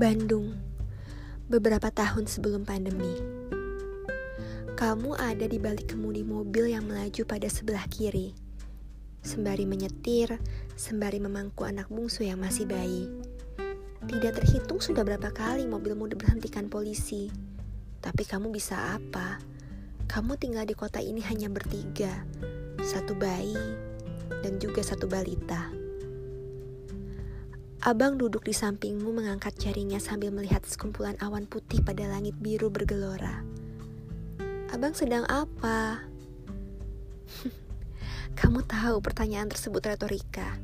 Bandung, beberapa tahun sebelum pandemi. Kamu ada di balik kemudi mobil yang melaju pada sebelah kiri. Sembari menyetir, sembari memangku anak bungsu yang masih bayi. Tidak terhitung sudah berapa kali mobilmu diberhentikan polisi. Tapi kamu bisa apa? Kamu tinggal di kota ini hanya bertiga. Satu bayi dan juga satu balita. Abang duduk di sampingmu mengangkat jarinya sambil melihat sekumpulan awan putih pada langit biru bergelora. Abang sedang apa? Kamu tahu pertanyaan tersebut retorika.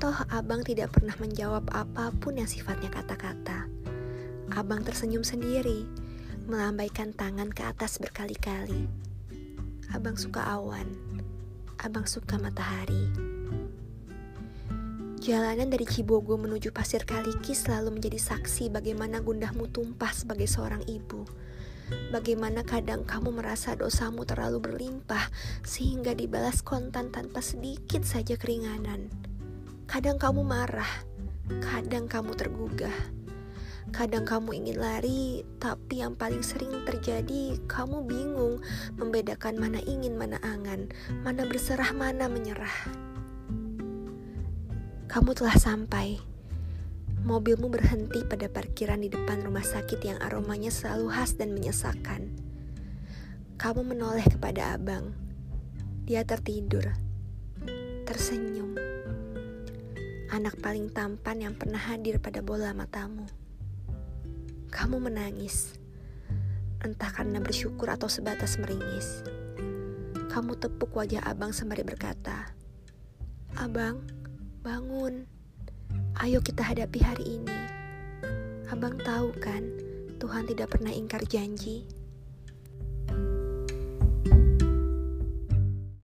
Toh abang tidak pernah menjawab apa pun yang sifatnya kata-kata. Abang tersenyum sendiri, melambaikan tangan ke atas berkali-kali. Abang suka awan. Abang suka matahari. Jalanan dari Cibogo menuju Pasir Kaliki selalu menjadi saksi bagaimana gundahmu tumpah sebagai seorang ibu. Bagaimana kadang kamu merasa dosamu terlalu berlimpah sehingga dibalas kontan tanpa sedikit saja keringanan. Kadang kamu marah, kadang kamu tergugah. Kadang kamu ingin lari, tapi yang paling sering terjadi kamu bingung membedakan mana ingin, mana angan, mana berserah, mana menyerah kamu telah sampai. Mobilmu berhenti pada parkiran di depan rumah sakit yang aromanya selalu khas dan menyesakan. Kamu menoleh kepada abang. Dia tertidur, tersenyum. Anak paling tampan yang pernah hadir pada bola matamu. Kamu menangis, entah karena bersyukur atau sebatas meringis. Kamu tepuk wajah abang sembari berkata, "Abang, Bangun, ayo kita hadapi hari ini. Abang tahu kan, Tuhan tidak pernah ingkar janji.